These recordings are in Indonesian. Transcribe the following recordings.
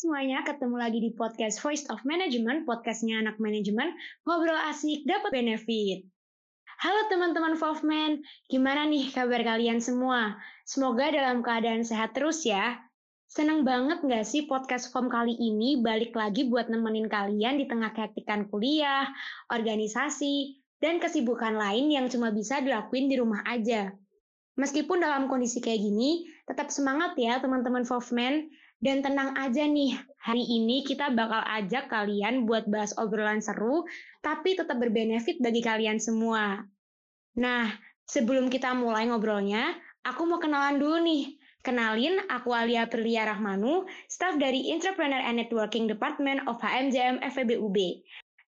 semuanya, ketemu lagi di podcast Voice of Management, podcastnya anak manajemen, ngobrol asik, dapat benefit. Halo teman-teman Wolfman, gimana nih kabar kalian semua? Semoga dalam keadaan sehat terus ya. Seneng banget nggak sih podcast form kali ini balik lagi buat nemenin kalian di tengah kehektikan kuliah, organisasi, dan kesibukan lain yang cuma bisa dilakuin di rumah aja. Meskipun dalam kondisi kayak gini, tetap semangat ya teman-teman Wolfman. Dan tenang aja nih, hari ini kita bakal ajak kalian buat bahas obrolan seru, tapi tetap berbenefit bagi kalian semua. Nah, sebelum kita mulai ngobrolnya, aku mau kenalan dulu nih. Kenalin, aku Alia Perlia Rahmanu, staff dari Entrepreneur and Networking Department of HMJM FEBUB.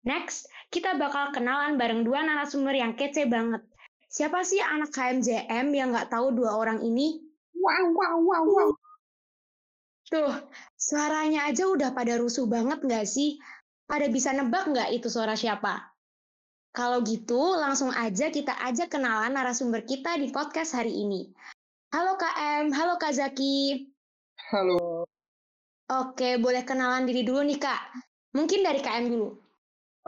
Next, kita bakal kenalan bareng dua narasumber yang kece banget. Siapa sih anak HMJM yang nggak tahu dua orang ini? Wow, wow, wow, wow. Tuh, suaranya aja udah pada rusuh banget nggak sih? Pada bisa nebak nggak itu suara siapa? Kalau gitu, langsung aja kita ajak kenalan narasumber kita di podcast hari ini. Halo Kak M, halo Kak Zaki. Halo. Oke, boleh kenalan diri dulu nih Kak. Mungkin dari Kak M dulu.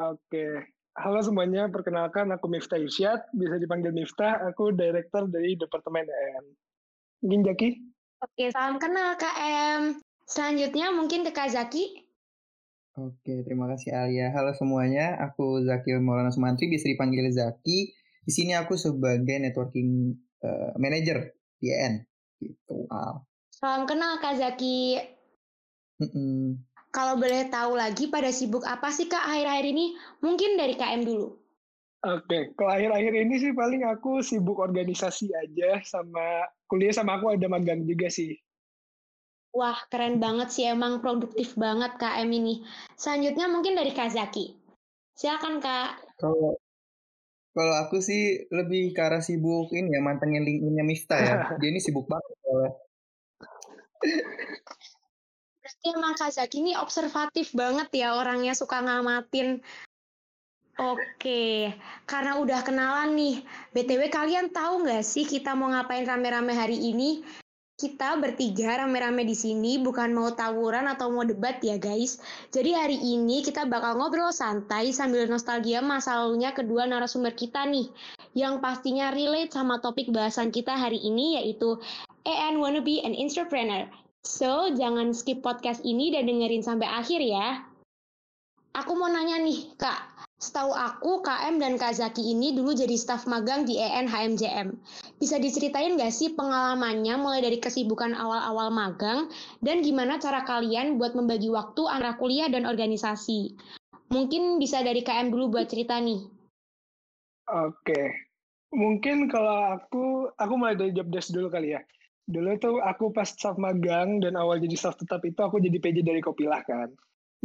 Oke, halo semuanya. Perkenalkan aku Miftah Irsyad, bisa dipanggil Miftah. Aku Director dari Departemen EM. Mungkin Jaki? Oke, salam kenal Kak M. Selanjutnya mungkin ke Kak Zaki. Oke, terima kasih Alia. Halo semuanya, aku Zaki Maulana Sumantri, bisa dipanggil Zaki. Di sini aku sebagai networking uh, manager di EN. Gitu. Wow. Salam kenal Kak Zaki. Mm -mm. Kalau boleh tahu lagi pada sibuk apa sih Kak akhir-akhir ini? Mungkin dari KM dulu. Oke, kalau akhir-akhir ini sih paling aku sibuk organisasi aja sama kuliah sama aku ada magang juga sih. Wah, keren banget sih emang produktif banget KM ini. Selanjutnya mungkin dari Kak Zaki. Silakan Kak. Kalau kalau aku sih lebih ke arah sibuk ini ya mantengin LinkedIn-nya Mifta ya. Dia ini sibuk banget soalnya. Berarti emang Kak Zaki ini observatif banget ya orangnya suka ngamatin Oke, karena udah kenalan nih, BTW kalian tahu nggak sih kita mau ngapain rame-rame hari ini? Kita bertiga rame-rame di sini bukan mau tawuran atau mau debat ya guys. Jadi hari ini kita bakal ngobrol santai sambil nostalgia masa lalunya kedua narasumber kita nih. Yang pastinya relate sama topik bahasan kita hari ini yaitu EN Wannabe and Entrepreneur. So, jangan skip podcast ini dan dengerin sampai akhir ya. Aku mau nanya nih, Kak. Setahu aku, KM dan Kak Zaki ini dulu jadi staf magang di EN HMJM. Bisa diceritain nggak sih pengalamannya mulai dari kesibukan awal-awal magang dan gimana cara kalian buat membagi waktu antara kuliah dan organisasi? Mungkin bisa dari KM dulu buat cerita nih. Oke, mungkin kalau aku, aku mulai dari job desk dulu kali ya. Dulu tuh aku pas staf magang dan awal jadi staf tetap itu aku jadi PJ dari Kopilah kan.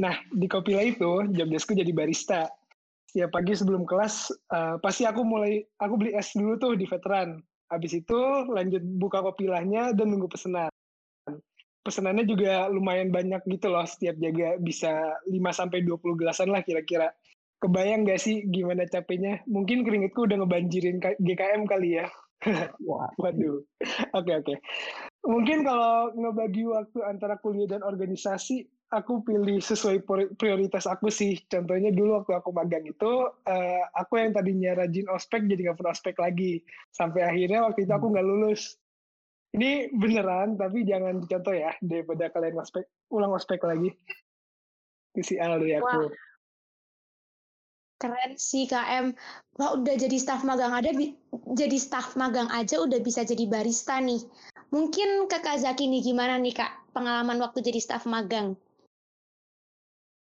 Nah, di Kopilah itu job deskku jadi barista setiap pagi sebelum kelas uh, pasti aku mulai aku beli es dulu tuh di veteran. Habis itu lanjut buka kopilahnya dan nunggu pesanan. Pesenannya juga lumayan banyak gitu loh setiap jaga bisa 5 sampai 20 gelasan lah kira-kira. Kebayang gak sih gimana capeknya? Mungkin keringetku udah ngebanjirin GKM kali ya. Waduh. Oke okay, oke. Okay. mungkin kalau ngebagi waktu antara kuliah dan organisasi aku pilih sesuai prioritas aku sih. Contohnya dulu waktu aku magang itu, uh, aku yang tadinya rajin ospek jadi nggak pernah ospek lagi. Sampai akhirnya waktu itu aku hmm. nggak lulus. Ini beneran, tapi jangan dicontoh ya, daripada kalian ospek, ulang ospek lagi. Al dari aku. Wah. Keren sih KM. Wah udah jadi staff magang ada, jadi staff magang aja udah bisa jadi barista nih. Mungkin ke Kak Zaki nih gimana nih Kak pengalaman waktu jadi staff magang?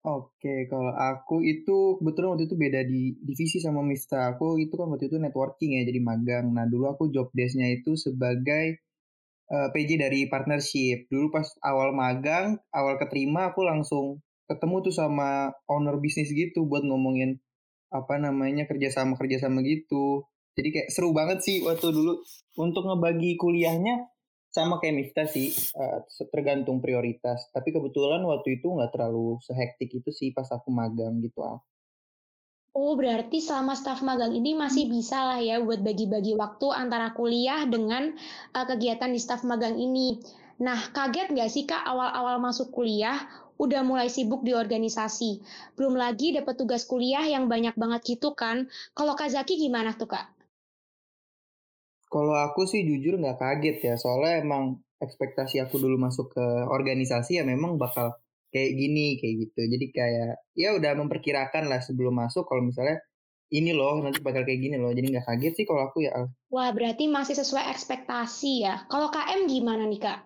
Oke, kalau aku itu kebetulan waktu itu beda di divisi sama Mista. Aku itu kan waktu itu networking ya, jadi magang. Nah, dulu aku job desk-nya itu sebagai uh, eh, PJ dari partnership. Dulu pas awal magang, awal keterima aku langsung ketemu tuh sama owner bisnis gitu buat ngomongin apa namanya kerjasama kerjasama gitu. Jadi kayak seru banget sih waktu dulu untuk ngebagi kuliahnya sama kayak Miftah sih, uh, tergantung prioritas. Tapi kebetulan waktu itu nggak terlalu sehektik itu sih pas aku magang gitu. Al. Oh, berarti selama staf magang ini masih bisa lah ya buat bagi-bagi waktu antara kuliah dengan uh, kegiatan di staf magang ini. Nah, kaget nggak sih Kak awal-awal masuk kuliah udah mulai sibuk di organisasi. Belum lagi dapat tugas kuliah yang banyak banget gitu kan. Kalau Kak Zaki gimana tuh Kak? Kalau aku sih jujur nggak kaget ya, soalnya emang ekspektasi aku dulu masuk ke organisasi ya memang bakal kayak gini, kayak gitu. Jadi kayak ya udah memperkirakan lah sebelum masuk kalau misalnya ini loh nanti bakal kayak gini loh. Jadi nggak kaget sih kalau aku ya. Wah berarti masih sesuai ekspektasi ya. Kalau KM gimana nih kak?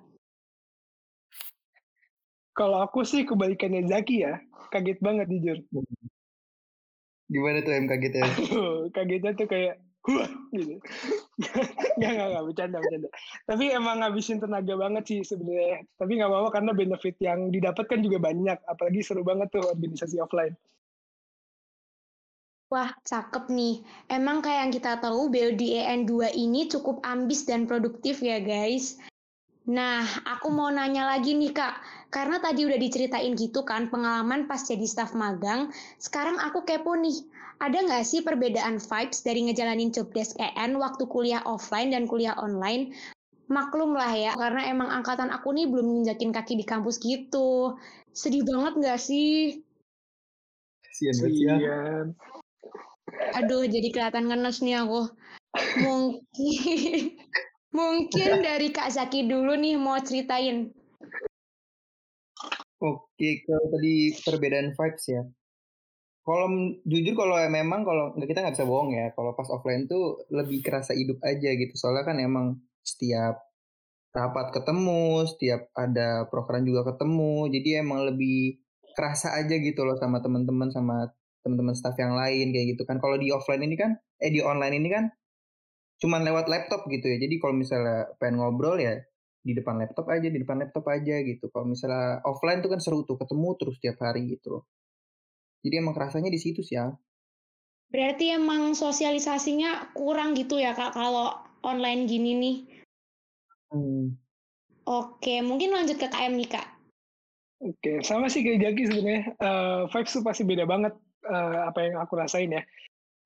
Kalau aku sih kebalikannya Zaki ya, kaget banget jujur. Gimana tuh M kagetnya? Kagetnya tuh kayak Wah, gitu. Gak, gak, gak, bercanda, bercanda. Tapi emang ngabisin tenaga banget sih sebenarnya. Tapi nggak apa-apa karena benefit yang didapatkan juga banyak. Apalagi seru banget tuh organisasi offline. Wah, cakep nih. Emang kayak yang kita tahu, BODEN 2 ini cukup ambis dan produktif ya, guys. Nah, aku mau nanya lagi nih, Kak. Karena tadi udah diceritain gitu kan pengalaman pas jadi staff magang. Sekarang aku kepo nih ada nggak sih perbedaan vibes dari ngejalanin job desk EN waktu kuliah offline dan kuliah online? Maklum lah ya, karena emang angkatan aku nih belum nginjakin kaki di kampus gitu. Sedih banget nggak sih? Kasian banget Aduh, jadi kelihatan ngenes nih aku. Mungkin mungkin dari Kak Zaki dulu nih mau ceritain. Oke, kalau tadi perbedaan vibes ya. Kalau jujur kalau memang kalau kita nggak bisa bohong ya, kalau pas offline tuh lebih kerasa hidup aja gitu. Soalnya kan emang setiap rapat ketemu, setiap ada program juga ketemu. Jadi emang lebih kerasa aja gitu loh sama teman-teman sama teman-teman staff yang lain kayak gitu kan. Kalau di offline ini kan, eh di online ini kan cuman lewat laptop gitu ya. Jadi kalau misalnya pengen ngobrol ya di depan laptop aja, di depan laptop aja gitu. Kalau misalnya offline tuh kan seru tuh ketemu terus tiap hari gitu loh. Jadi emang kerasanya di situ sih ya. Berarti emang sosialisasinya kurang gitu ya kak kalau online gini nih. Hmm. Oke, mungkin lanjut ke KM nih kak. Oke, sama sih kayak Jaki sebenarnya. Uh, vibes tuh pasti beda banget uh, apa yang aku rasain ya.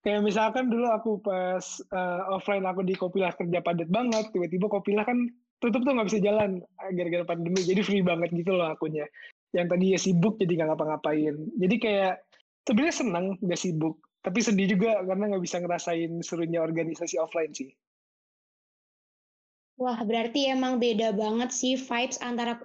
Kayak misalkan dulu aku pas uh, offline aku di Kopilah kerja padat banget, tiba-tiba Kopilah kan tutup tuh nggak bisa jalan gara-gara pandemi, jadi free banget gitu loh akunya. Yang tadi ya sibuk jadi nggak ngapa-ngapain. Jadi kayak sebenarnya senang gak sibuk tapi sedih juga karena nggak bisa ngerasain serunya organisasi offline sih wah berarti emang beda banget sih vibes antara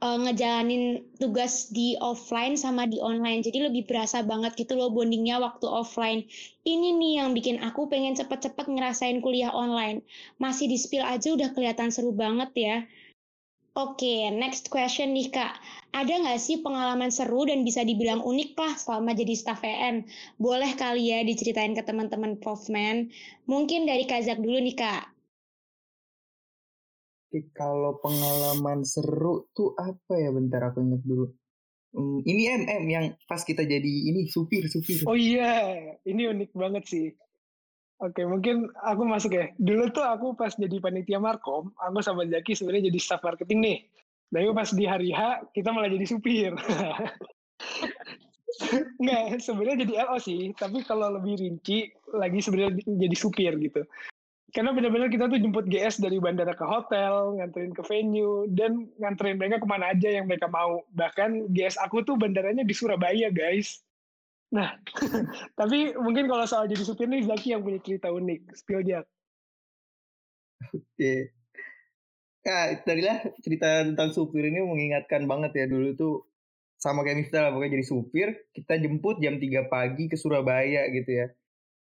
uh, ngejalanin tugas di offline sama di online. Jadi lebih berasa banget gitu loh bondingnya waktu offline. Ini nih yang bikin aku pengen cepet-cepet ngerasain kuliah online. Masih di spill aja udah kelihatan seru banget ya. Oke, next question nih Kak. Ada nggak sih pengalaman seru dan bisa dibilang unik lah selama jadi staff EN? Boleh kali ya diceritain ke teman-teman Profman. Mungkin dari Kazak dulu nih Kak. Oke, kalau pengalaman seru tuh apa ya? Bentar aku ingat dulu. Hmm, ini MM yang pas kita jadi ini supir supir. Oh iya, ini unik banget sih. Oke, mungkin aku masuk ya. Dulu tuh aku pas jadi panitia Markom, aku sama Zaki sebenarnya jadi staff marketing nih. Tapi pas di hari H, kita malah jadi supir. Enggak, sebenarnya jadi LO sih. Tapi kalau lebih rinci, lagi sebenarnya jadi supir gitu. Karena benar-benar kita tuh jemput GS dari bandara ke hotel, nganterin ke venue, dan nganterin mereka ke mana aja yang mereka mau. Bahkan GS aku tuh bandaranya di Surabaya, guys. Nah, tapi mungkin kalau soal jadi supir nih Zaki yang punya cerita unik. Spill Jack. Oke. Ya, tadilah cerita tentang supir ini mengingatkan banget ya dulu tuh sama kayak Miftah pokoknya jadi supir kita jemput jam 3 pagi ke Surabaya gitu ya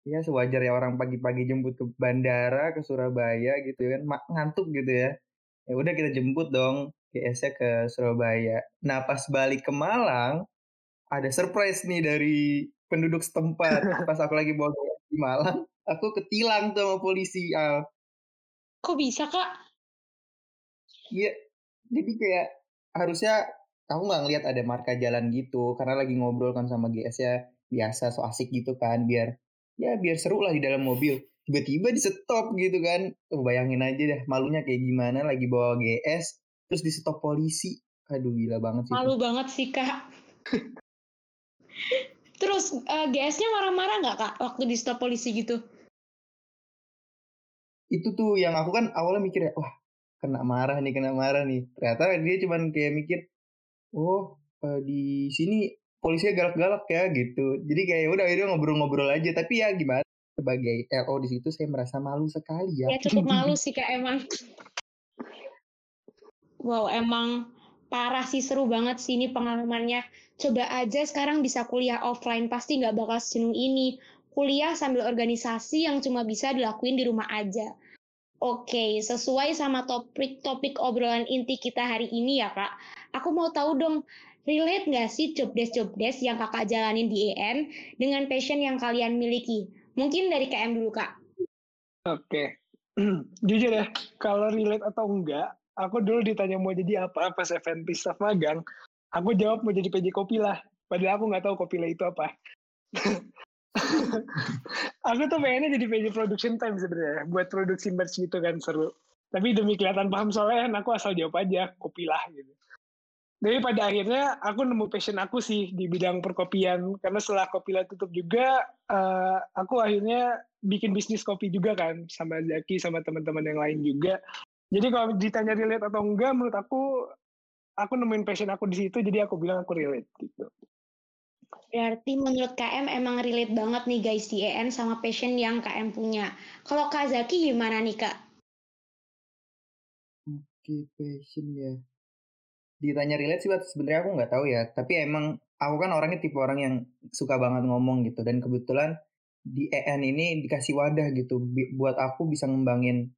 ya sewajar ya orang pagi-pagi jemput ke bandara ke Surabaya gitu kan ngantuk gitu ya ya udah kita jemput dong GS-nya ke Surabaya nah pas balik ke Malang ada surprise nih dari penduduk setempat. Pas aku lagi bawa di Malang aku ketilang tuh sama polisi Al. kok bisa kak? Iya jadi kayak harusnya aku nggak ngeliat ada marka jalan gitu karena lagi ngobrol kan sama GS ya biasa so asik gitu kan biar ya biar seru lah di dalam mobil. Tiba-tiba di stop gitu kan. Oh, bayangin aja deh malunya kayak gimana lagi bawa GS terus di stop polisi. Aduh gila banget sih malu itu. banget sih kak Terus uh, GS-nya marah-marah nggak kak waktu di stop polisi gitu? Itu tuh yang aku kan awalnya mikir ya, wah kena marah nih, kena marah nih. Ternyata dia cuma kayak mikir, oh uh, di sini polisinya galak-galak ya gitu. Jadi kayak udah itu ngobrol-ngobrol aja. Tapi ya gimana sebagai LO di situ saya merasa malu sekali ya. Ya cukup malu sih kak emang. Wow emang parah sih seru banget sih ini pengalamannya. Coba aja sekarang bisa kuliah offline pasti nggak bakal sejenuh ini. Kuliah sambil organisasi yang cuma bisa dilakuin di rumah aja. Oke, sesuai sama topik-topik obrolan inti kita hari ini ya kak. Aku mau tahu dong, relate nggak sih job desk job desk yang kakak jalanin di EN dengan passion yang kalian miliki? Mungkin dari KM dulu kak. Oke, jujur ya, kalau relate atau enggak, aku dulu ditanya mau jadi apa pas FNP staff magang, aku jawab mau jadi PJ Kopi lah. Padahal aku nggak tahu Kopi itu apa. aku tuh pengennya jadi PJ Production Time sebenarnya, buat produksi merch gitu kan seru. Tapi demi kelihatan paham soalnya, aku asal jawab aja, kopilah gitu. Jadi pada akhirnya aku nemu passion aku sih di bidang perkopian karena setelah Kopila tutup juga uh, aku akhirnya bikin bisnis kopi juga kan sama Zaki sama teman-teman yang lain juga. Jadi kalau ditanya relate atau enggak menurut aku aku nemuin passion aku di situ jadi aku bilang aku relate gitu. Berarti menurut KM emang relate banget nih guys di EN sama passion yang KM punya. Kalau Kak Zaki gimana nih Kak? Oke, passion ya ditanya relate sih sebenarnya aku nggak tahu ya tapi emang aku kan orangnya tipe orang yang suka banget ngomong gitu dan kebetulan di EN ini dikasih wadah gitu buat aku bisa ngembangin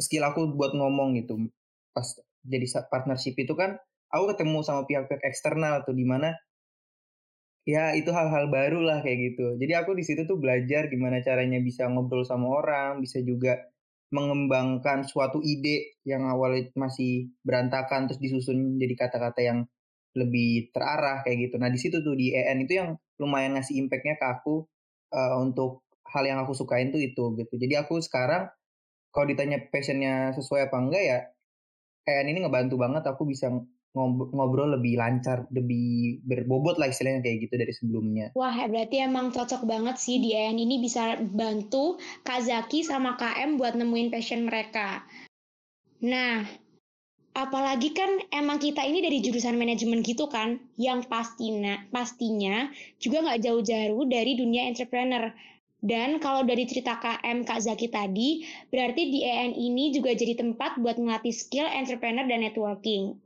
skill aku buat ngomong gitu pas jadi partnership itu kan aku ketemu sama pihak-pihak eksternal tuh di mana ya itu hal-hal baru lah kayak gitu jadi aku di situ tuh belajar gimana caranya bisa ngobrol sama orang bisa juga mengembangkan suatu ide yang awalnya masih berantakan terus disusun jadi kata-kata yang lebih terarah kayak gitu. Nah di situ tuh di EN itu yang lumayan ngasih impactnya ke aku uh, untuk hal yang aku sukain tuh itu gitu. Jadi aku sekarang kalau ditanya passionnya sesuai apa enggak ya EN ini ngebantu banget aku bisa ngobrol lebih lancar, lebih berbobot lah istilahnya kayak gitu dari sebelumnya. Wah, berarti emang cocok banget sih di EN ini bisa bantu Kak Zaki sama KM buat nemuin passion mereka. Nah, apalagi kan emang kita ini dari jurusan manajemen gitu kan, yang pastinya pastinya juga nggak jauh-jauh dari dunia entrepreneur. Dan kalau dari cerita KM Kak Zaki tadi, berarti di EN ini juga jadi tempat buat ngelatih skill entrepreneur dan networking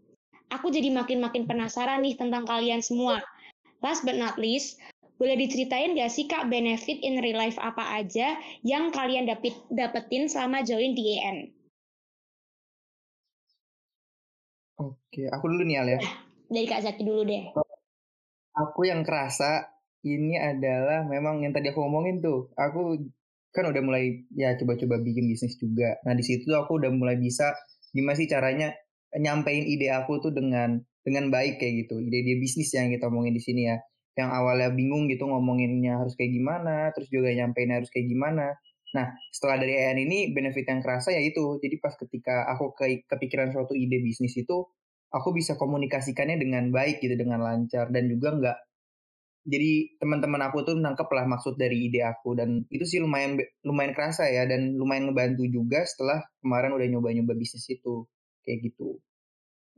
aku jadi makin-makin penasaran nih tentang kalian semua. Last but not least, boleh diceritain gak sih Kak benefit in real life apa aja yang kalian dapet, dapetin selama join di EN? Oke, aku dulu nih Al ya. Dari Kak Zaki dulu deh. Aku yang kerasa ini adalah memang yang tadi aku ngomongin tuh. Aku kan udah mulai ya coba-coba bikin bisnis juga. Nah di situ aku udah mulai bisa gimana sih caranya nyampein ide aku tuh dengan dengan baik kayak gitu ide-ide bisnis yang kita omongin di sini ya yang awalnya bingung gitu ngomonginnya harus kayak gimana terus juga nyampein harus kayak gimana nah setelah dari EN ini benefit yang kerasa ya itu jadi pas ketika aku ke, kepikiran suatu ide bisnis itu aku bisa komunikasikannya dengan baik gitu dengan lancar dan juga nggak jadi teman-teman aku tuh nangkep lah maksud dari ide aku dan itu sih lumayan lumayan kerasa ya dan lumayan ngebantu juga setelah kemarin udah nyoba-nyoba bisnis itu kayak gitu.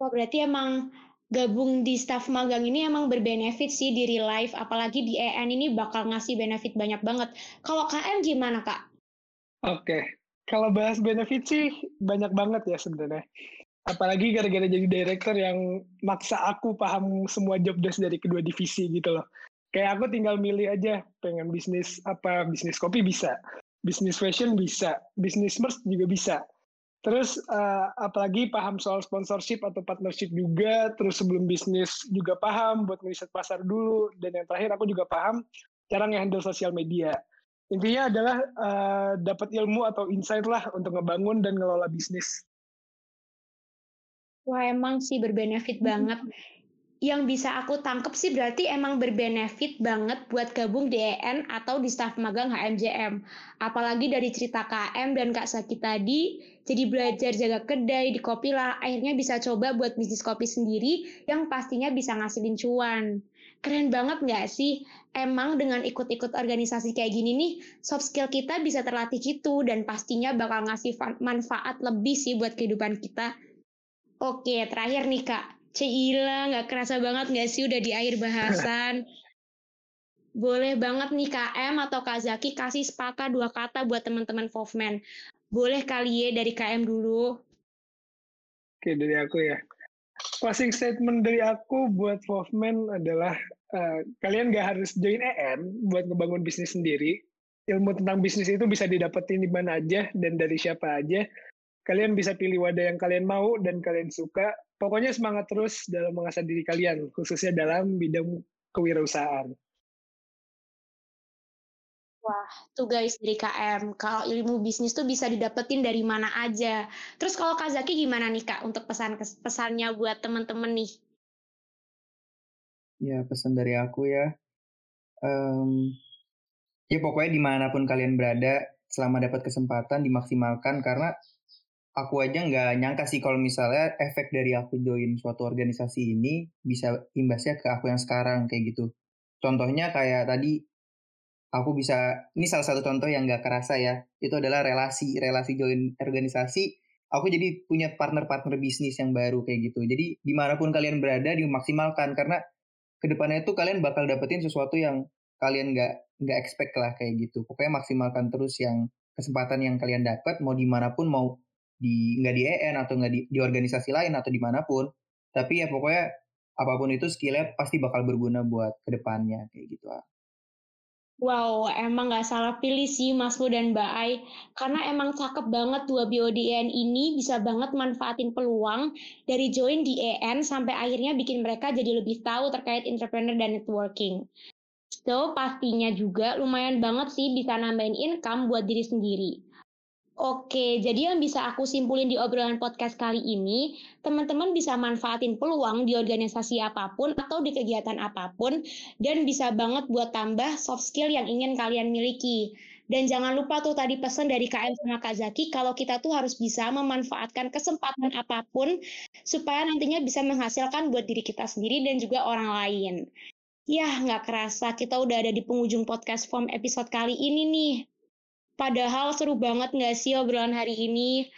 Wah berarti emang gabung di staff magang ini emang berbenefit sih di real life, apalagi di EN ini bakal ngasih benefit banyak banget. Kalau KM gimana kak? Oke, kalau bahas benefit sih banyak banget ya sebenarnya. Apalagi gara-gara jadi director yang maksa aku paham semua job desk dari kedua divisi gitu loh. Kayak aku tinggal milih aja, pengen bisnis apa, bisnis kopi bisa, bisnis fashion bisa, bisnis merch juga bisa Terus uh, apalagi paham soal sponsorship atau partnership juga, terus sebelum bisnis juga paham buat riset pasar dulu, dan yang terakhir aku juga paham cara nge-handle sosial media. Intinya adalah uh, dapat ilmu atau insight lah untuk ngebangun dan ngelola bisnis. Wah emang sih berbenefit banget yang bisa aku tangkep sih berarti emang berbenefit banget buat gabung di EN atau di staf magang HMJM. Apalagi dari cerita KM dan Kak Saki tadi, jadi belajar jaga kedai di kopi lah, akhirnya bisa coba buat bisnis kopi sendiri yang pastinya bisa ngasilin cuan. Keren banget nggak sih? Emang dengan ikut-ikut organisasi kayak gini nih, soft skill kita bisa terlatih gitu dan pastinya bakal ngasih manfaat lebih sih buat kehidupan kita. Oke, terakhir nih Kak Cila, nggak kerasa banget nggak sih udah di akhir bahasan. Boleh banget nih KM atau Kak Zaki kasih sepatah dua kata buat teman-teman Fofman. Boleh kali ya dari KM dulu. Oke, dari aku ya. Closing statement dari aku buat Fofman adalah uh, kalian gak harus join EN buat ngebangun bisnis sendiri. Ilmu tentang bisnis itu bisa didapetin di mana aja dan dari siapa aja. Kalian bisa pilih wadah yang kalian mau dan kalian suka pokoknya semangat terus dalam mengasah diri kalian, khususnya dalam bidang kewirausahaan. Wah, tuh guys dari KM, kalau ilmu bisnis tuh bisa didapetin dari mana aja. Terus kalau Kak Zaki gimana nih Kak untuk pesan pesannya buat temen-temen nih? Ya pesan dari aku ya, um, ya pokoknya di mana pun kalian berada, selama dapat kesempatan dimaksimalkan karena aku aja nggak nyangka sih kalau misalnya efek dari aku join suatu organisasi ini bisa imbasnya ke aku yang sekarang kayak gitu. Contohnya kayak tadi aku bisa ini salah satu contoh yang nggak kerasa ya itu adalah relasi relasi join organisasi aku jadi punya partner-partner bisnis yang baru kayak gitu jadi di mana pun kalian berada dimaksimalkan karena ke depannya itu kalian bakal dapetin sesuatu yang kalian nggak nggak expect lah kayak gitu pokoknya maksimalkan terus yang kesempatan yang kalian dapat mau di mana pun mau di nggak di EN atau nggak di, di organisasi lain atau di mana pun tapi ya pokoknya apa pun itu skillnya pasti bakal berguna buat ke depannya kayak gitu ah. Wow, emang nggak salah pilih sih Mas Lu dan Mbak Ai. Karena emang cakep banget dua BODN ini bisa banget manfaatin peluang dari join di EN sampai akhirnya bikin mereka jadi lebih tahu terkait entrepreneur dan networking. So, pastinya juga lumayan banget sih bisa nambahin income buat diri sendiri. Oke, jadi yang bisa aku simpulin di obrolan podcast kali ini, teman-teman bisa manfaatin peluang di organisasi apa pun atau di kegiatan apa pun, dan bisa banget buat tambah soft skill yang ingin kalian miliki. Dan jangan lupa tuh tadi pesan dari KM sama Kak Zaki, kalau kita tuh harus bisa memanfaatkan kesempatan apa pun, supaya nantinya bisa menghasilkan buat diri kita sendiri dan juga orang lain. Yah, nggak kerasa kita udah ada di penghujung podcast form episode kali ini nih. Padahal seru banget nggak sih obrolan hari ini?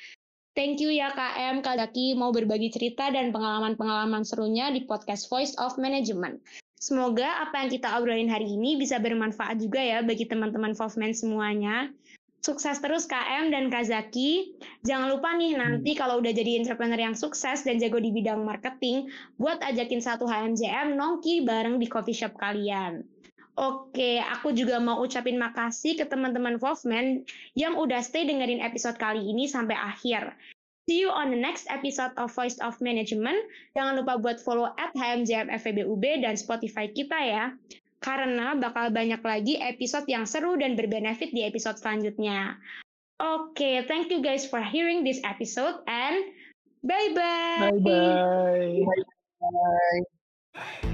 Thank you ya KM, Kak Zaki mau berbagi cerita dan pengalaman-pengalaman serunya di podcast Voice of Management. Semoga apa yang kita obrolin hari ini bisa bermanfaat juga ya bagi teman-teman Fofman semuanya. Sukses terus KM dan Kak Zaki. Jangan lupa nih nanti hmm. kalau udah jadi entrepreneur yang sukses dan jago di bidang marketing, buat ajakin satu HMJM nongki bareng di coffee shop kalian. Oke, aku juga mau ucapin makasih ke teman-teman Wolfman yang udah stay dengerin episode kali ini sampai akhir. See you on the next episode of Voice of Management. Jangan lupa buat follow at HMJMFEBUB dan Spotify kita ya. Karena bakal banyak lagi episode yang seru dan berbenefit di episode selanjutnya. Oke, thank you guys for hearing this episode and bye-bye. Bye-bye. Bye-bye.